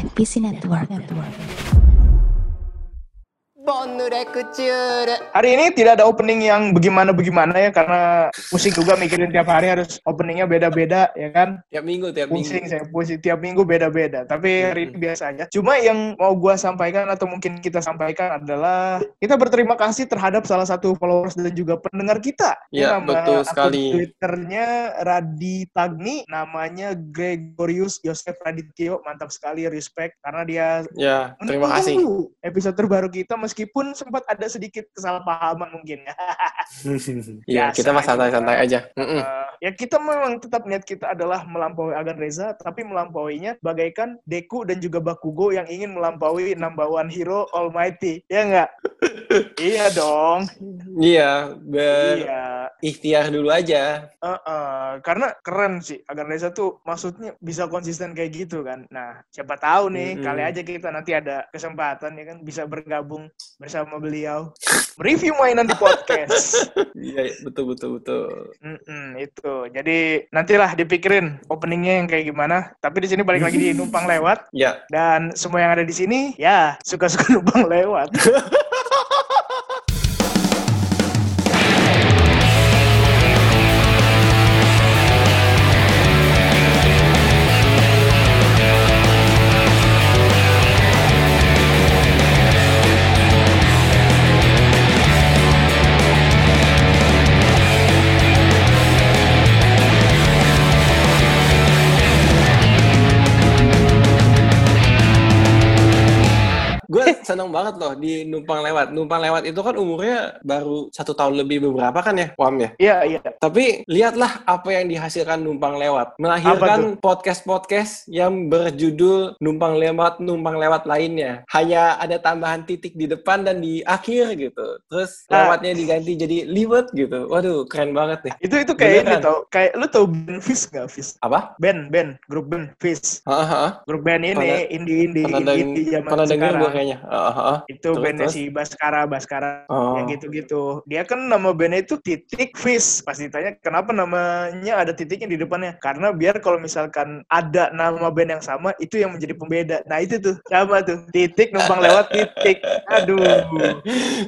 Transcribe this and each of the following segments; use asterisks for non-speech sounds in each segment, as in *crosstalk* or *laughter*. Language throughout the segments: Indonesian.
NPC Network. Network. Hari ini tidak ada opening yang bagaimana-bagaimana ya karena pusing juga mikirin tiap hari harus openingnya beda-beda ya kan. Tiap minggu, tiap Pusing minggu. saya pusing tiap minggu beda-beda. Tapi hari ini biasa aja. Cuma yang mau gua sampaikan atau mungkin kita sampaikan adalah kita berterima kasih terhadap salah satu followers dan juga pendengar kita. Ya, Nama betul akun sekali. Twitternya Radi Tagni, namanya Gregorius Yosef Radityo. Mantap sekali, respect karena dia Ya, terima kasih. episode terbaru kita meskipun sempat ada sedikit kesalahpahaman mungkin *laughs* ya. Ya, kita mah santai-santai aja. Eh, ya kita memang tetap niat kita adalah melampaui Agan Reza, tapi melampauinya bagaikan Deku dan juga Bakugo yang ingin melampaui number one hero Almighty. Ya enggak? *laughs* iya dong. Iya, Iya. Dulu aja. Eh, eh, karena keren sih Agan Reza tuh maksudnya bisa konsisten kayak gitu kan. Nah, siapa tahu nih Mm-mm. kali aja kita nanti ada kesempatan ya kan bisa bergabung bersama beliau review mainan di podcast. *laughs* Iya, betul betul betul. Mm-mm, itu. Jadi nantilah dipikirin openingnya yang kayak gimana. Tapi di sini balik lagi di *laughs* numpang lewat Ya, dan semua yang ada di sini ya suka-suka numpang lewat. *laughs* seneng banget loh di numpang lewat. Numpang lewat itu kan umurnya baru satu tahun lebih beberapa kan ya, Wam ya. Iya, iya. Tapi lihatlah apa yang dihasilkan numpang lewat. Melahirkan podcast-podcast yang berjudul numpang lewat, numpang lewat lainnya. Hanya ada tambahan titik di depan dan di akhir gitu. Terus Ah. lewatnya diganti jadi liwet gitu. Waduh, keren banget nih. Itu itu kayak ini Beneran. tau. Kayak lu tau band Fish gak Fish? Apa? Band, band, grup band heeh. Grup band ini indie-indie Pernah, indie, indie sekarang. gue kayaknya. Heeh, Itu Terus, bandnya terus? si Baskara, Baskara. Oh. yang gitu-gitu. Dia kan nama bandnya itu titik fish. Pas ditanya kenapa namanya ada titiknya di depannya? Karena biar kalau misalkan ada nama band yang sama, itu yang menjadi pembeda. Nah itu tuh, sama tuh. Titik numpang lewat titik. Aduh.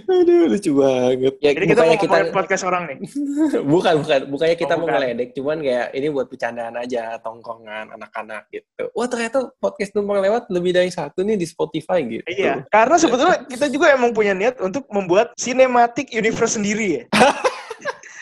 Aduh, lucu banget. Ya, Jadi kita mau kita, podcast orang nih. *laughs* bukan, bukan, bukannya kita Oh, mau bukan. ngeledek, cuman kayak ini buat bercandaan aja, tongkongan anak-anak gitu. Wah ternyata podcast numpang lewat lebih dari satu nih di Spotify gitu. Iya, karena sebetulnya kita juga emang punya niat untuk membuat cinematic universe sendiri ya. *laughs*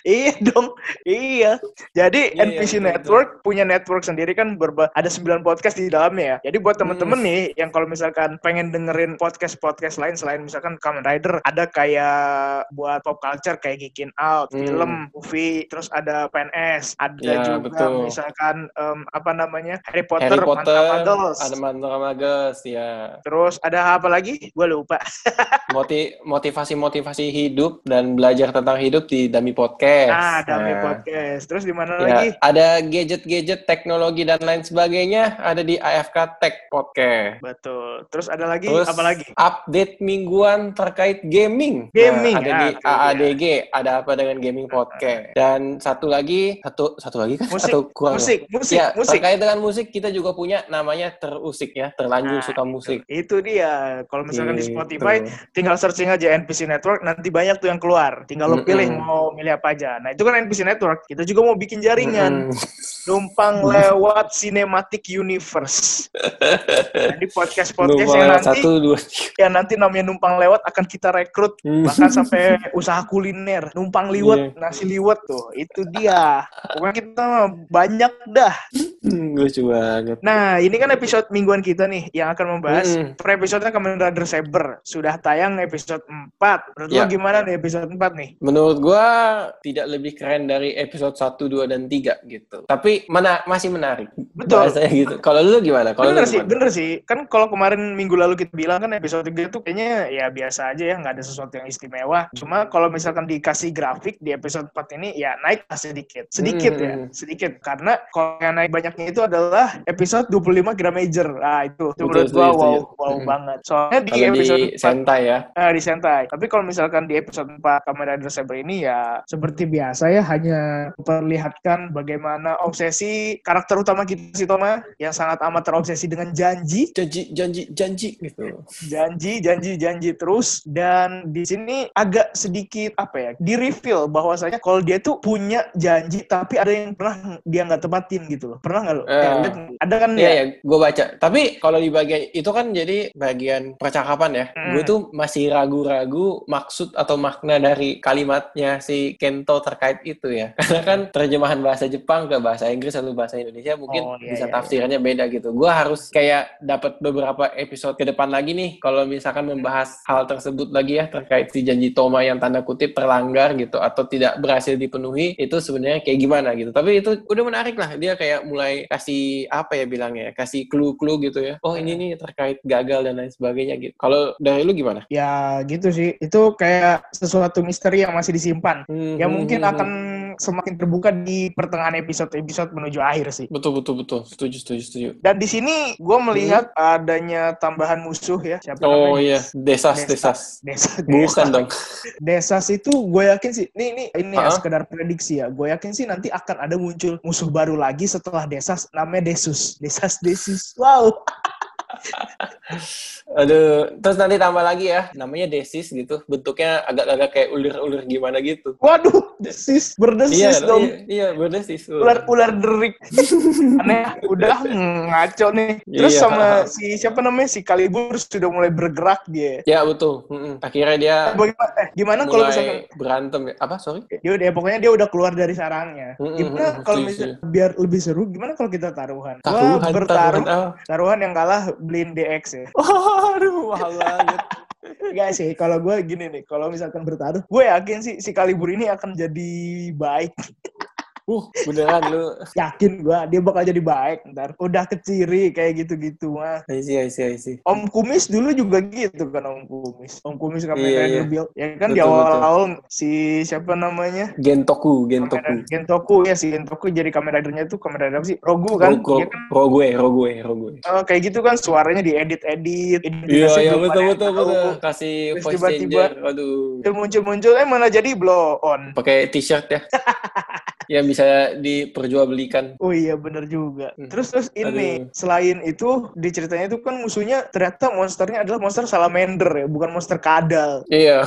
iya dong, iya. Jadi Iya, iya, NPC betul, Network punya network sendiri kan berba ada 9 podcast di dalamnya ya. Jadi buat temen-temen Hmm. nih yang kalau misalkan pengen dengerin podcast-podcast lain selain misalkan Kamen Rider, ada kayak buat pop culture kayak Geekin Out, Hmm. film, movie, terus ada PNS, ada Ya, juga betul. misalkan em, apa namanya Harry Potter, Harry Potter, ada Mantra Magas, ya. Terus ada apa lagi? Gue lupa. *laughs* Moti motivasi-motivasi hidup dan belajar tentang hidup di Dami Podcast. Ah, Dami Nah, Podcast. Terus di mana Ya, lagi? ada gadget-gadget, teknologi dan lain sebagainya ada di AFK Tech Podcast. Betul. Terus ada lagi Terus apa lagi? update mingguan terkait gaming. Gaming, Nah, ada ah, di. AADG, ada apa dengan gaming podcast. Dan satu lagi, satu satu lagi kan Musik, kurang? musik, musik, ya, musik. terkait dengan musik kita juga punya namanya terusik ya, terlanjur Nah, suka musik. Itu dia. Kalau misalkan di Gitu. Spotify, tinggal searching aja NPC Network, nanti banyak tuh yang keluar. Tinggal lo pilih mau milih apa aja. Nah, itu kan NPC Network. Kita juga mau bikin jaringan. Numpang lewat Cinematic Universe. Jadi podcast-podcast Lupa yang nanti satu dua tiga. yang nanti namanya numpang lewat akan kita rekrut Hmm. bahkan sampai usaha kuliner numpang liwet nasi liwet tuh itu dia pokoknya kita banyak dah Hmm, Lucu banget. nah ini kan episode mingguan kita nih yang akan membahas Hmm. per episode Kamen Rider Saber sudah tayang episode 4 menurut lo gimana nih episode 4 nih Menurut gua tidak lebih keren dari episode 1, 2, dan 3 gitu. Tapi mana masih menarik. Betul. Bahasanya gitu. Kalau lu gimana? Kalau bener lu sih, gimana? bener sih. Kan kalau kemarin minggu lalu kita bilang kan episode 3 tuh kayaknya ya biasa aja ya, nggak ada sesuatu yang istimewa. Cuma kalau misalkan dikasih grafik di episode 4 ini ya naik sedikit. Sedikit ya, Hmm. sedikit. Karena kalau yang naik banyaknya itu adalah episode 25 Gram Major. Ah itu, itu Betul, menurut gua wow, wow Hmm. banget. Soalnya di Kalau episode di 4 Sentai ya. Eh, di Sentai. Tapi kalau misalkan di episode 4 Kamen Rider Saber ini ya seperti seperti biasa ya hanya memperlihatkan bagaimana obsesi karakter utama kita si Toma yang sangat amat terobsesi dengan janji, janji, janji, janji gitu. Janji, janji, janji terus dan di sini agak sedikit apa ya, di reveal bahwasanya kalau dia tuh punya janji tapi ada yang pernah dia nggak tepatin gitu loh. Pernah nggak lo? Uh, ya, ada kan iya, ya? Iya, gue baca. Tapi kalau di bagian itu kan jadi bagian percakapan ya. Hmm. Gue tuh masih ragu-ragu maksud atau makna dari kalimatnya si Kento terkait itu ya. *laughs* Karena kan terjemahan bahasa Jepang ke bahasa Inggris atau bahasa Indonesia mungkin oh, iya, bisa iya, tafsirannya iya. beda gitu. Gue harus kayak dapat beberapa episode ke depan lagi nih kalau misalkan membahas hal tersebut lagi ya terkait si janji Toma yang tanda kutip terlanggar gitu atau tidak berhasil dipenuhi itu sebenarnya kayak gimana gitu. Tapi itu udah menarik lah dia kayak mulai kasih apa ya bilangnya kasih clue-clue gitu ya. Oh ini nih terkait gagal dan lain sebagainya gitu. Kalau dari lu gimana? Ya gitu sih. Itu kayak sesuatu misteri yang masih disimpan. Hmm, yang mungkin hmm, akan semakin terbuka di pertengahan episode-episode menuju akhir sih. Betul betul betul. Setuju setuju setuju. Dan di sini gue melihat hmm. adanya tambahan musuh ya. Siapa oh namanya? iya, desas desas. Desas. Bukan dong. Desas itu gue yakin sih. Nih nih ini uh -huh. ya sekedar prediksi ya. Gue yakin sih nanti akan ada muncul musuh baru lagi setelah desas namanya Desus. Desas Desus. Wow. *laughs* Aduh, terus nanti tambah lagi ya, namanya desis gitu, bentuknya agak-agak kayak ular-ular gimana gitu. Waduh, desis, berdesis iya, dong. Iya, iya berdesis. Ular-ular derik. Aneh, udah ngaco nih. Terus iya. sama si siapa namanya si Kalibur sudah mulai bergerak dia. Ya betul. Akhirnya dia. Bagaimana? Eh, gimana kalau misalnya berantem ya? Apa? Sorry? Dia udah, ya, pokoknya dia udah keluar dari sarangnya. Gimana kalau misalnya biar lebih seru? Gimana kalau kita taruhan? Taruhan, Wah, bertaruh. Taruhan, taruhan yang kalah beliin DX ya. *laughs* Oh, aduh, mahal banget. Enggak sih, kalau gue gini nih, kalau misalkan bertaruh, gue yakin sih si Kalibur ini akan jadi baik. Uh, beneran lu. *laughs* Yakin gua dia bakal jadi baik ntar. Udah keciri kayak gitu-gitu mah. I see, I see, I see. Om Kumis dulu juga gitu kan Om Kumis. Om Kumis kan iya, iya. build. Ya kan betul, di awal-awal si siapa namanya? Gentoku, Gentoku. Gentoku ya si Gentoku jadi kamera ridernya tuh kamera rider sih Rogu kan? Rogu, kan? Rogue, Rogue, Rogue. Oh, kayak gitu kan suaranya diedit-edit. Iya, iya betul betul betul. Kasih Terus voice tiba-tiba, changer. Aduh. Muncul-muncul eh mana jadi blow on. Pakai t-shirt ya. yang *laughs* bisa diperjualbelikan. Oh iya bener juga. Hmm. Terus terus ini Aduh. selain itu di ceritanya itu kan musuhnya ternyata monsternya adalah monster salamander ya, bukan monster kadal. Iya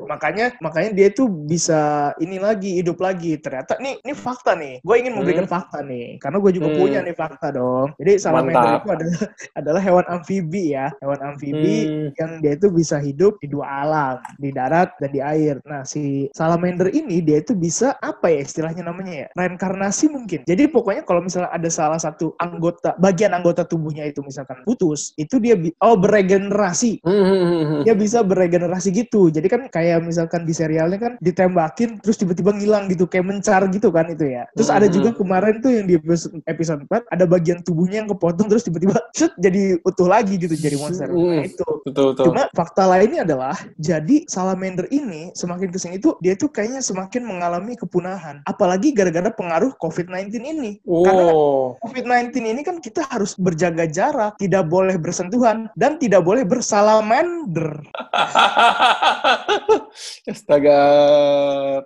makanya makanya dia tuh bisa ini lagi hidup lagi ternyata nih ini fakta nih gue ingin memberikan hmm. fakta nih karena gue juga hmm. punya nih fakta dong jadi salamander itu adalah *laughs* adalah hewan amfibi ya hewan amfibi hmm. yang dia itu bisa hidup di dua alam di darat dan di air nah si salamander ini dia itu bisa apa ya istilahnya namanya ya reinkarnasi mungkin jadi pokoknya kalau misalnya ada salah satu anggota bagian anggota tubuhnya itu misalkan putus itu dia oh beregenerasi hmm. hmm, hmm, hmm. dia bisa beregenerasi gitu jadi kan kayak kayak misalkan di serialnya kan ditembakin terus tiba-tiba ngilang gitu kayak mencar gitu kan itu ya. Terus ada juga hmm. kemarin tuh yang di episode 4 ada bagian tubuhnya yang kepotong terus tiba-tiba *laughs* shoot jadi utuh lagi gitu jadi monster. Nah, itu. Betul, betul. Cuma fakta lainnya adalah jadi salamander ini semakin ke sini itu dia tuh kayaknya semakin mengalami kepunahan. Apalagi gara-gara pengaruh COVID-19 ini. Oh. Karena COVID-19 ini kan kita harus berjaga jarak, tidak boleh bersentuhan dan tidak boleh bersalamander. *laughs* *laughs* Astaga,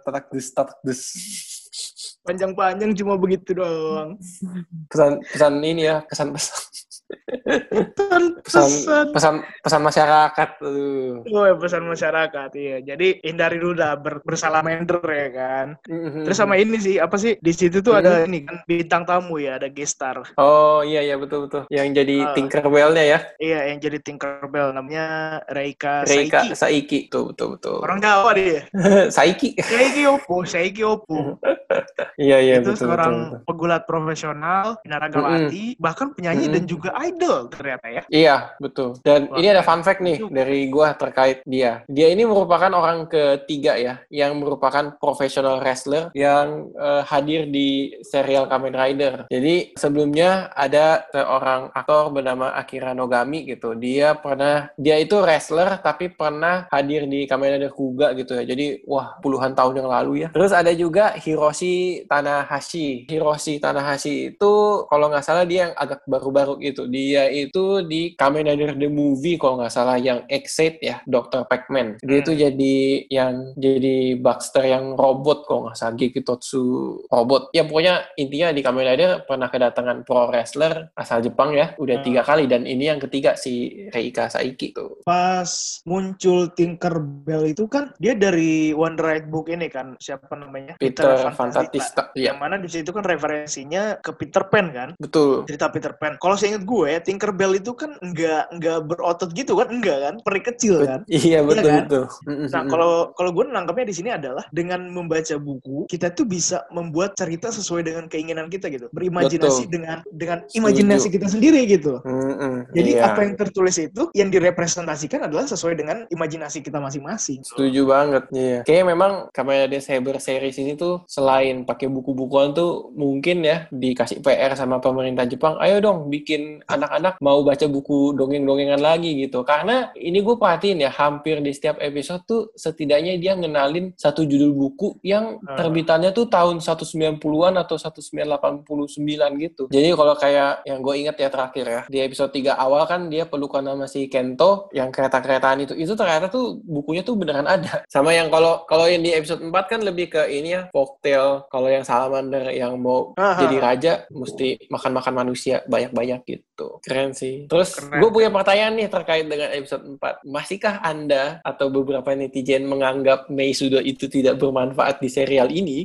tatak dus, tatak dus. Panjang-panjang cuma begitu doang. Pesan pesan ini ya, kesan pesan pesan, pesan pesan pesan masyarakat tuh. Oh pesan masyarakat iya. Jadi hindari dulu dah ber, bersalamender ya kan. Mm-hmm. Terus sama ini sih apa sih di situ tuh mm-hmm. ada ini kan bintang tamu ya ada guest star. Oh iya iya betul betul. Yang jadi uh, Tinkerbell-nya ya. Iya yang jadi Tinkerbell namanya Reika, Reika Saiki. Saiki. Tuh betul betul. Orang Jawa dia. *laughs* Saiki. Saiki opo, Saiki opo. *laughs* iya iya Itu betul, seorang betul, betul. pegulat profesional, binaragawati, mm-hmm. bahkan penyanyi mm-hmm. dan juga idol ternyata ya. Iya, betul. Dan Wah. ini ada fun fact nih dari gua terkait dia. Dia ini merupakan orang ketiga ya yang merupakan professional wrestler yang uh, hadir di serial Kamen Rider. Jadi sebelumnya ada seorang aktor bernama Akira Nogami gitu. Dia pernah dia itu wrestler tapi pernah hadir di Kamen Rider Kuga gitu ya. Jadi wah puluhan tahun yang lalu ya. Terus ada juga Hiroshi Tanahashi. Hiroshi Tanahashi itu kalau nggak salah dia yang agak baru-baru gitu dia itu di Kamen Rider the Movie kalau nggak salah yang Exit ya, Dr. Pac-Man. Dia itu Hmm. jadi yang jadi Baxter yang robot kalau nggak salah, Gekitotsu robot. Ya pokoknya intinya di Kamen Rider pernah kedatangan pro wrestler asal Jepang ya, udah Hmm. tiga kali dan ini yang ketiga si Reika Saiki tuh. Pas muncul Tinkerbell itu kan dia dari One Right Book ini kan siapa namanya Peter Fantastica. Yang Iya, mana di situ kan referensinya ke Peter Pan kan betul. cerita Peter Pan. Kalau saya ingat gue, Tinkerbell itu kan nggak nggak berotot gitu kan, enggak kan, peri kecil kan. Iya betul kan? betul. Nah, kalau kalau gue nangkapnya di sini adalah dengan membaca buku, kita tuh bisa membuat cerita sesuai dengan keinginan kita gitu. Berimajinasi Betul. dengan dengan Setuju. imajinasi kita sendiri gitu. Mm-mm, Jadi iya. apa yang tertulis itu yang direpresentasikan adalah sesuai dengan imajinasi kita masing-masing. Setuju banget. Iya. Kayaknya memang Kamen Rider Saber series ini tuh selain pakai buku-bukuan tuh mungkin ya dikasih PR sama pemerintah Jepang, ayo dong bikin anak-anak mau baca buku dongeng-dongengan lagi gitu. Karena ini gue perhatiin ya, hampir di setiap episode tuh setidaknya dia ngenalin satu judul buku yang Ah. terbitannya tuh tahun 190-an atau 1989 gitu. Jadi kalau kayak yang gue inget ya terakhir ya, di episode 3 awal kan dia pelukan nama si Kento yang kereta-keretaan itu. Itu ternyata tuh bukunya tuh beneran ada. *laughs* Sama yang kalau kalau yang di episode 4 kan lebih ke ini ya, folktale. Kalau yang Salamander yang mau Aha. jadi raja mesti makan-makan manusia banyak-banyak gitu. Keren sih. Terus gue punya pertanyaan nih terkait dengan episode 4. Masihkah Anda atau beberapa netizen menganggap Mei Sudo itu tidak bermanfaat di serial ini?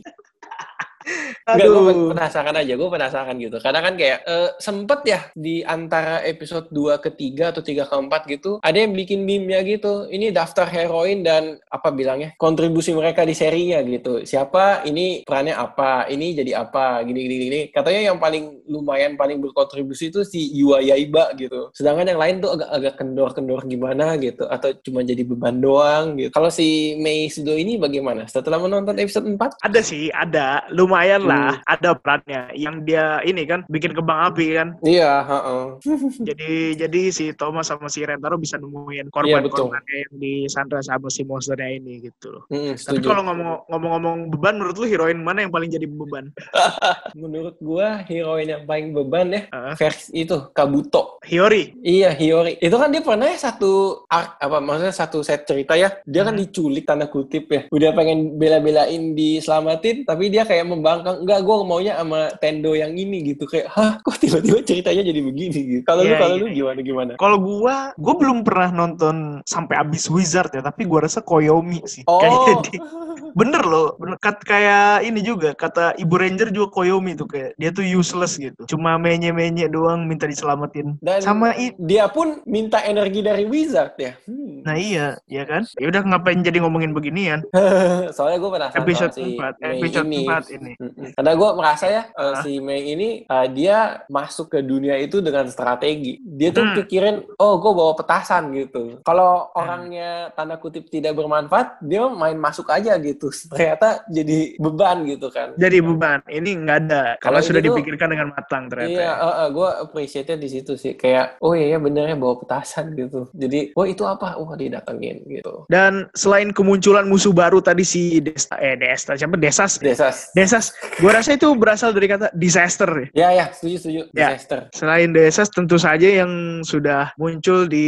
Enggak, gue penasaran aja, gue penasaran gitu. Karena kan kayak eh, sempet ya di antara episode 2 ke 3 atau 3 ke 4 gitu, ada yang bikin meme-nya gitu. Ini daftar heroin dan apa bilangnya, kontribusi mereka di serinya gitu. Siapa, ini perannya apa, ini jadi apa, gini gini gini. Katanya yang paling lumayan paling berkontribusi itu si Yua Yaiba gitu. Sedangkan yang lain tuh agak-agak kendor-kendor gimana gitu atau cuma jadi beban doang gitu. Kalau si Mei Sudo ini bagaimana? Setelah menonton episode 4? Ada sih, ada. Lumayan lah, Hmm. ada perannya. Yang dia ini kan bikin kembang api kan. Iya, heeh. *laughs* jadi jadi si Thomas sama si Rentaro bisa nemuin Iya, korban-korban yang di Sandra sama si monsternya ini gitu loh. Mm, Tapi kalau ngomong- ngomong-ngomong beban, menurut lu heroin mana yang paling jadi beban? *laughs* Menurut gua heroin yang paling beban ya Heeh. versi itu Kabuto. Hiyori. Iya, Hiyori. Itu kan dia pernah ya satu arc, apa maksudnya satu set cerita ya. Dia kan Hmm. diculik tanda kutip ya. Udah pengen bela-belain diselamatin, tapi dia kayak membangkang, enggak gua maunya sama Tendo yang ini gitu kayak, "Hah, kok tiba-tiba ceritanya jadi begini gitu." Kalau lu Iya, kalau iya, lu gimana gimana? Kalau gua, gua belum pernah nonton sampai abis Wizard ya, tapi gua rasa Koyomi sih. Oh. Kayaknya *laughs* di- bener loh, bener. Kat, kayak ini juga, kata Ibu Ranger juga Koyomi tuh kayak, dia tuh useless gitu. Cuma menye-menye doang minta diselamatin. Dan Sama i- dia pun minta energi dari Wizard ya. Hmm. Nah iya, ya kan? Ya udah ngapain jadi ngomongin beginian? *laughs* Soalnya gue penasaran Episode si 4, Mei episode ini. 4 ini. Karena gue merasa ya uh, si Mei ini uh, dia masuk ke dunia itu dengan strategi. Dia tuh Hmm. pikirin, oh gue bawa petasan gitu. Kalau orangnya tanda kutip tidak bermanfaat, dia main masuk aja gitu. Ternyata jadi beban gitu kan. Jadi beban, ini nggak ada. Kalau sudah tuh- dipikirkan dengan matang ternyata. Iya, ya. gue appreciate-nya di situ sih. Kayak, oh iya benernya bawa petasan gitu. Jadi, oh itu apa? Wah didatengin gitu. Dan selain kemunculan musuh baru tadi si Desta, eh Desta, siapa? Desas. Desas. Desas, gua rasa itu berasal dari kata disaster. ya. Ya ya, setuju setuju. Ya. Disaster. Selain Desas tentu saja yang sudah muncul di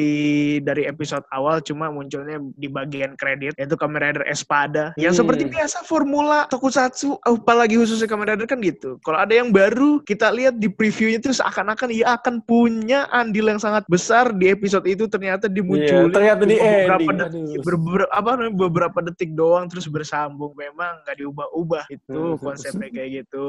dari episode awal cuma munculnya di bagian kredit yaitu Kamen Rider Espada yang Hmm. Seperti biasa formula tokusatsu apalagi khususnya Kamen Rider kan gitu. Kalau ada yang baru kita lihat di previewnya itu seakan-akan ia akan punya andil yang sangat besar di episode itu ternyata dimunculin Iya, ternyata di beberapa ending. detik, beberapa apa namanya beberapa detik doang terus bersambung memang nggak diubah-ubah itu Hmm. konsepnya kayak gitu.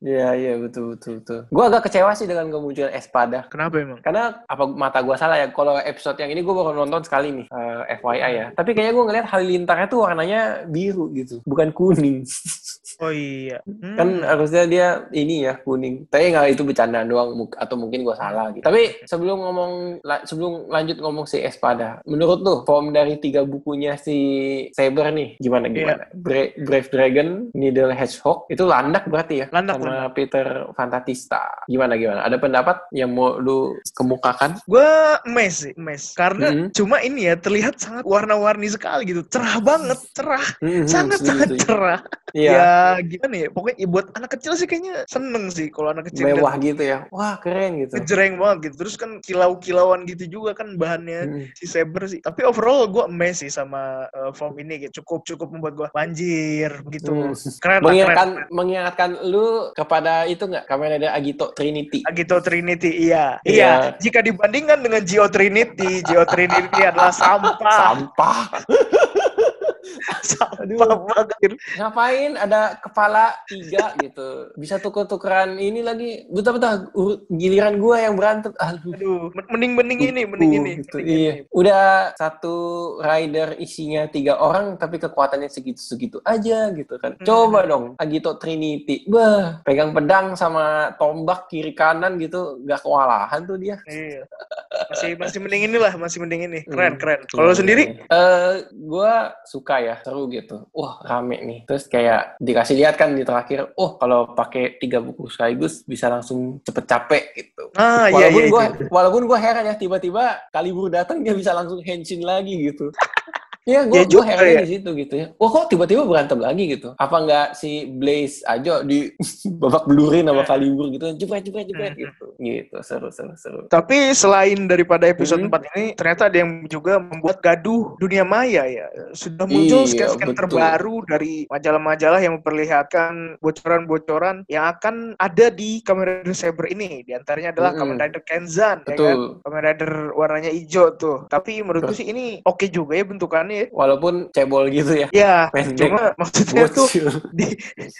Iya iya betul betul betul. Gue agak kecewa sih dengan kemunculan Espada. Kenapa emang? Karena apa mata gue salah ya? Kalau episode yang ini gue baru nonton sekali nih, eh, FYI ya. Tapi kayaknya gue ngeliat halilintarnya tuh warnanya biru gitu, bukan kuning. *laughs* Oh iya. Hmm. kan harusnya dia ini ya kuning. Tapi nggak itu bercandaan doang atau mungkin gue salah gitu. Tapi sebelum ngomong la- sebelum lanjut ngomong si Espada, menurut tuh form dari tiga bukunya si Saber nih gimana gimana? Bra- Brave Dragon, Needle Hedgehog itu landak berarti ya? Landak, sama Peter Fantatista. Gimana gimana? Ada pendapat yang mau lu kemukakan? Gue mes sih, mes. Karena Mhm. cuma ini ya terlihat sangat warna-warni sekali gitu. Cerah banget, cerah. Mhm, Sangat-sangat setuju, setuju. cerah. Iya. Ya gimana ya? Pokoknya ya buat anak kecil sih kayaknya seneng sih kalau anak kecil. Mewah gitu ya. Wah, keren gitu. Ngejreng banget gitu. Terus kan kilau-kilauan gitu juga kan bahannya Hmm. si Saber sih. Tapi overall gue amazed sih sama uh, form ini gitu. Cukup cukup membuat gue banjir begitu. Hmm. Keren lah, mengingatkan keren. mengingatkan lu kepada itu nggak Kamen Rider Agito Trinity. Agito Trinity, iya. Iya. Iya. Jika dibandingkan dengan Geo Trinity, Geo Trinity adalah sampah. Sampah. *laughs* banget. Ngapain ada kepala tiga gitu. Bisa tuker-tukeran ini lagi. Betah-betah giliran gua yang berantem. Aduh. Aduh, mending-mending ini, mending Uh, ini. gitu. mending Iya. ini. Udah satu rider isinya tiga orang tapi kekuatannya segitu-segitu aja gitu kan. Hmm. Coba dong Agito Trinity. Bah, pegang pedang sama tombak kiri kanan gitu gak kewalahan tuh dia. Iya. Masih masih mending inilah, masih mending ini. Keren, Hmm. keren. Kalau Iya, sendiri? iya. Eh, gua suka ya, seru gitu. Wah, rame nih. Terus kayak dikasih lihat kan di terakhir, oh kalau pakai tiga buku sekaligus bisa langsung cepet capek gitu. Ah, iya walaupun iya. gua itu. walaupun gua heran ya tiba-tiba Kalibur datang dia bisa langsung henshin lagi gitu. *laughs* Ya, gue Ya juga heran ya. di situ gitu ya. Wah, kok tiba-tiba berantem lagi gitu? Apa nggak si Blaze aja di *laughs* babak belurin sama Kalibur gitu? Jepret, jepret Hmm. gitu. Gitu, seru, seru, seru. Tapi selain daripada episode Hmm. 4 ini, ternyata ada yang juga membuat gaduh dunia maya ya. Sudah muncul Iya, scan-scan betul. terbaru dari majalah-majalah yang memperlihatkan bocoran-bocoran yang akan ada di Kamen Rider Saber ini. Di antaranya adalah Mm-mm. Kamen Rider Kenzan, ya kan? Betul. Kamen Rider warnanya hijau tuh. Tapi menurutku sih ini oke juga ya bentukannya ya. Walaupun cebol gitu ya. Ya, Pendek. cuma maksudnya tuh di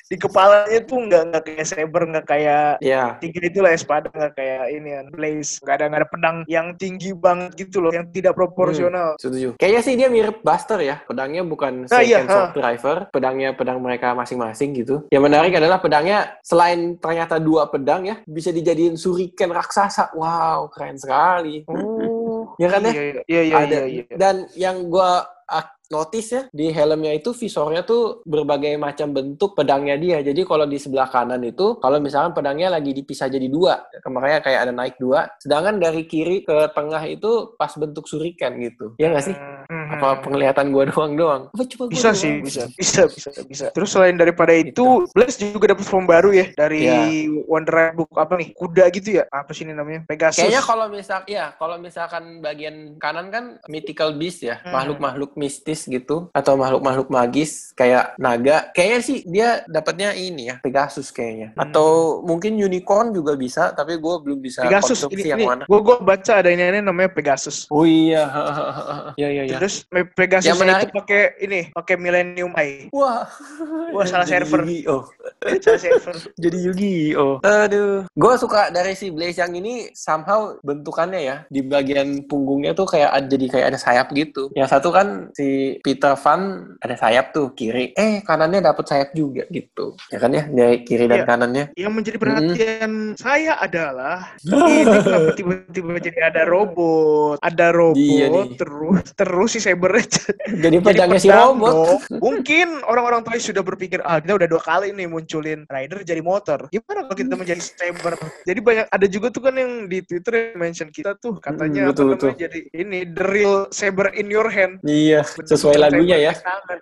di kepalanya tuh nggak nggak kayak saber nggak kayak Ya, tiga itu lah espada nggak kayak ini kan blaze nggak ada nggak ada pedang yang tinggi banget gitu loh yang tidak proporsional setuju. Kayaknya sih dia mirip Buster ya. Pedangnya bukan Nah, iya, sword driver, pedangnya pedang mereka masing-masing gitu. Yang menarik adalah pedangnya selain ternyata dua pedang ya, bisa dijadiin shuriken raksasa. Wow, keren sekali. Oh, ya kan ya? iya iya iya iya, iya. Dan yang gua a notice ya di helmnya itu visornya tuh berbagai macam bentuk pedangnya dia. Jadi kalau di sebelah kanan itu kalau misalkan pedangnya lagi dipisah jadi dua, makanya kayak ada naik dua. Sedangkan dari kiri ke tengah itu pas bentuk shuriken gitu. Ya nggak sih? Hmm, Apa penglihatan gua doang doang? Apa cuma gua bisa doang? sih bisa bisa bisa bisa terus selain daripada itu Blaze juga dapat form baru ya dari Iya. Wonder Ride Book apa nih kuda gitu ya apa sih ini namanya Pegasus Kayaknya kalau misal ya, kalau misalkan bagian kanan kan mythical beast ya, Hmm. makhluk-makhluk mistis gitu atau makhluk-makhluk magis kayak naga. Kayaknya sih dia dapatnya ini ya, Pegasus kayaknya. Hmm. Atau mungkin unicorn juga bisa, tapi gue belum bisa Pegasus ini, yang ini mana. gue gue baca ada ini, ini namanya Pegasus Oh iya, iya iya iya. terus Pegasus Yang menarik- itu pakai ini pakai Millennium Eye Wah, *laughs* Wah, salah Jadi server. Yu-Gi-Oh. *laughs* Salah server *laughs* Jadi Yu-Gi-Oh. Aduh. Gue suka dari si Blaze yang ini somehow bentukannya ya. Di bagian punggungnya tuh kayak jadi kayak ada sayap gitu. Yang satu kan si Peter Van ada sayap tuh kiri. Eh kanannya dapet sayap juga gitu. Ya kan ya dari kiri dan Iya. kanannya. Yang menjadi perhatian saya adalah *laughs* ini kenapa tiba-tiba jadi ada robot, ada robot, Iya nih. terus terus si Saber *laughs* Jadi pedangnya si robot. *laughs* Mungkin orang-orang tua sudah berpikir ah kita udah dua kali nih munculin rider jadi motor. Gimana kalau kita menjadi Saber? Jadi banyak ada juga tuh kan yang di Twitter yang mention kita tuh katanya Hmm, betul, apa betul. jadi ini the real Saber in your hand. Iya, sesuai lagunya ya.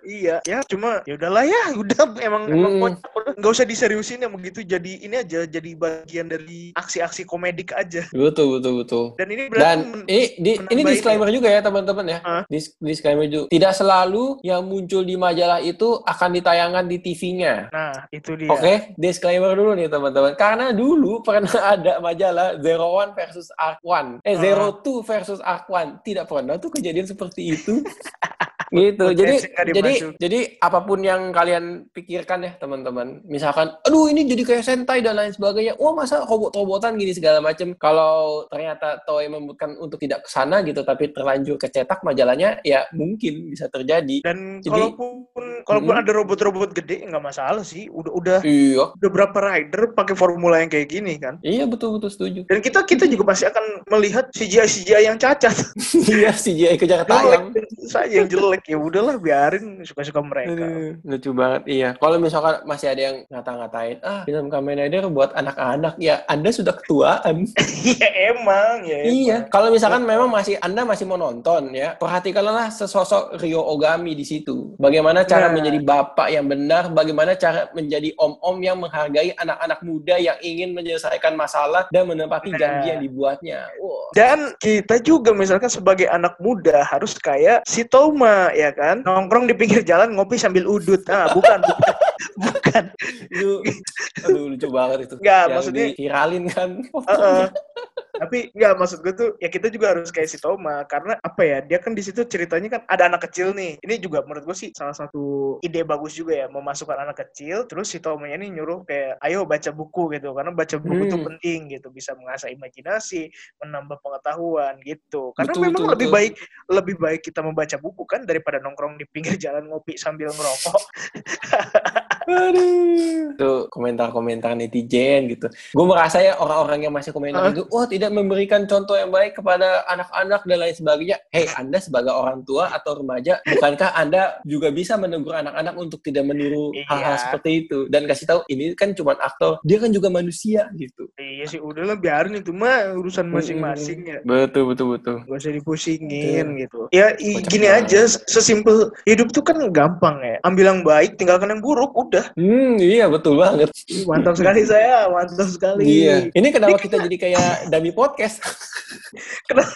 Iya, ya cuma ya udahlah ya, *laughs* udah emang emang Hmm. kocak. nggak usah diseriusin yang begitu jadi ini aja jadi bagian dari aksi-aksi komedik aja. Betul, betul, betul. Dan ini berarti Dan ini, di, ini disclaimer juga ya teman-teman ya. Hah? Dis- disclaimer juga. Tidak selalu yang muncul di majalah itu akan ditayangkan di TV-nya. Nah, itu dia. Oke, disclaimer dulu nih teman-teman. Karena dulu pernah *laughs* ada majalah Zero One versus Arc One. Eh. Zero Two versus Arc One. Tidak pernah tuh kejadian seperti itu. *laughs* gitu. Jadi jadi jadi apa pun yang kalian pikirkan ya teman-teman. Misalkan, aduh ini jadi kayak Sentai dan lain sebagainya. Wah masa robot-robotan gini segala macam. Kalau ternyata Toei memutuskan untuk tidak ke sana gitu, tapi terlanjur kecetak majalahnya, ya mungkin bisa terjadi. Dan Jadi- kalaupun kalaupun Mm-mm. ada robot-robot gede nggak masalah sih. Udah udah Iya, udah berapa rider pakai formula yang kayak gini kan. iya betul betul setuju. Dan kita kita juga pasti akan melihat CGI CGI yang cacat. *laughs* Iya CGI kejar tayang. Saja yang jelek. Jelek ya udahlah biarin suka-suka mereka. Aduh, lucu banget iya. Kalau misalkan masih ada yang ngata-ngatain, ah film Kamen Rider buat anak-anak, ya Anda sudah ketuaan. *laughs* Iya emang ya. iya. Kalau misalkan memang masih Anda masih mau nonton ya, perhatikanlah sesosok Rio Ogami di situ. Bagaimana cara Nah. menjadi bapak yang benar, bagaimana cara menjadi om-om yang menghargai anak-anak muda yang ingin menyelesaikan masalah dan menepati Nah. janji yang dibuatnya. Wah. Dan kita juga misalkan sebagai anak muda harus kayak si Toma ya kan nongkrong di pinggir jalan ngopi sambil udut. Ah bukan bukan *laughs* bukan. Itu, aduh lucu banget itu. Nggak, Yang maksudnya- viralin kan. Heeh. Tapi nggak maksud gue tuh ya kita juga harus kayak si Toma karena apa ya dia kan di situ ceritanya kan ada anak kecil nih. Ini juga menurut gue sih salah satu ide bagus juga ya memasukkan anak kecil terus si Tomanya ini nyuruh kayak ayo baca buku gitu karena baca buku tuh Hmm. penting gitu bisa mengasah imajinasi, menambah pengetahuan gitu. Karena Betul, memang betul, lebih betul. baik lebih baik kita membaca buku kan daripada nongkrong di pinggir *laughs* jalan ngopi sambil ngerokok. Aduh. Itu komentar-komentar netizen gitu. Gue merasa ya orang-orang yang masih komentar Hah? itu, oh tidak memberikan contoh yang baik kepada anak-anak dan lain sebagainya. Hei, Anda sebagai orang tua atau remaja, bukankah Anda juga bisa menegur anak-anak untuk tidak meniru Iya. hal-hal seperti itu? Dan kasih tahu, ini kan cuma aktor, dia kan juga manusia gitu. iya sih udahlah biarin itu mah urusan masing-masing ya. Betul, betul, betul. gak usah dipusingin gitu ya i- gini banget. aja sesimpel hidup tuh kan gampang ya ambil yang baik tinggalkan yang buruk udah Hmm, iya betul banget. Mantap sekali saya mantap sekali Iya. Ini kenapa kita jadi kayak Dami Podcast? kenapa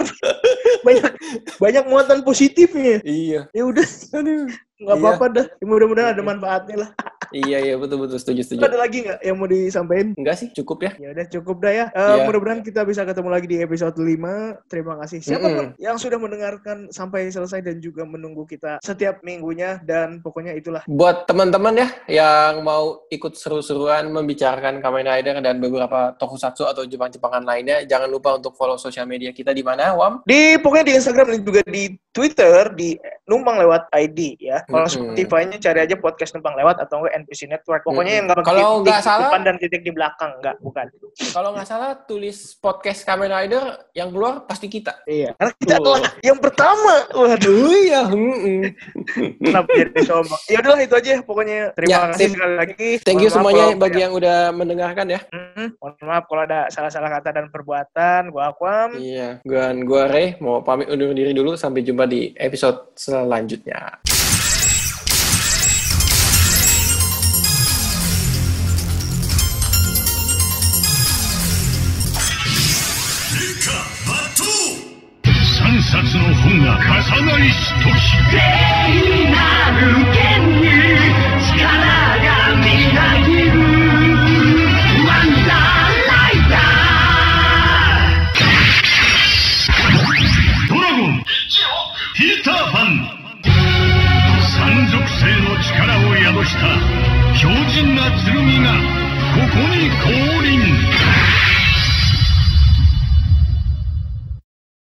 banyak banyak muatan positifnya iya. ya udah Aduh. Nggak Iya. apa-apa dah Ya, mudah-mudahan ada manfaatnya lah Iya, iya, betul, betul. Setuju, setuju. ada lagi nggak yang mau disampaikan Enggak sih, cukup ya. ya udah cukup dah ya Eh, Iya. mudah-mudahan kita bisa ketemu lagi di episode 5 terima kasih siapa Mm-mm. yang sudah mendengarkan sampai selesai dan juga menunggu kita setiap minggunya dan pokoknya itulah Buat teman-teman ya yang mau ikut seru-seruan membicarakan Kamen Rider dan beberapa tokusatsu atau Jepang-Jepangan lainnya, jangan lupa untuk follow sosial media kita di mana, Wam? di pokoknya di Instagram dan juga di Twitter di numpang lewat ID ya. Kalau Mm-mm. Spotify-nya cari aja podcast numpang lewat atau enggak NPC Network. Pokoknya yang nggak pakai Kalau titik nggak di salah- depan dan titik di belakang enggak, bukan. Kalau nggak salah tulis podcast Kamen Rider yang keluar pasti kita. Iya. Karena kita Oh. adalah yang pertama. Waduh, iya. hmm, kenapa jadi sombong? Ya udahlah itu aja pokoknya. Terima Ya, kasih sekali lagi. Thank you semuanya kalau- bagi yang udah mendengarkan ya. Mm, mohon maaf kalau ada salah-salah kata dan perbuatan. Gua Akwam. Iya, gua gua Ray mau pamit undur diri dulu sampai jumpa di episode selanjutnya. 冊の本が重なりし時聖なる剣に力がみなぎるワンダーライダードラゴン。ピーターパン。山賊性の力を宿した強靭な剣がここに降臨。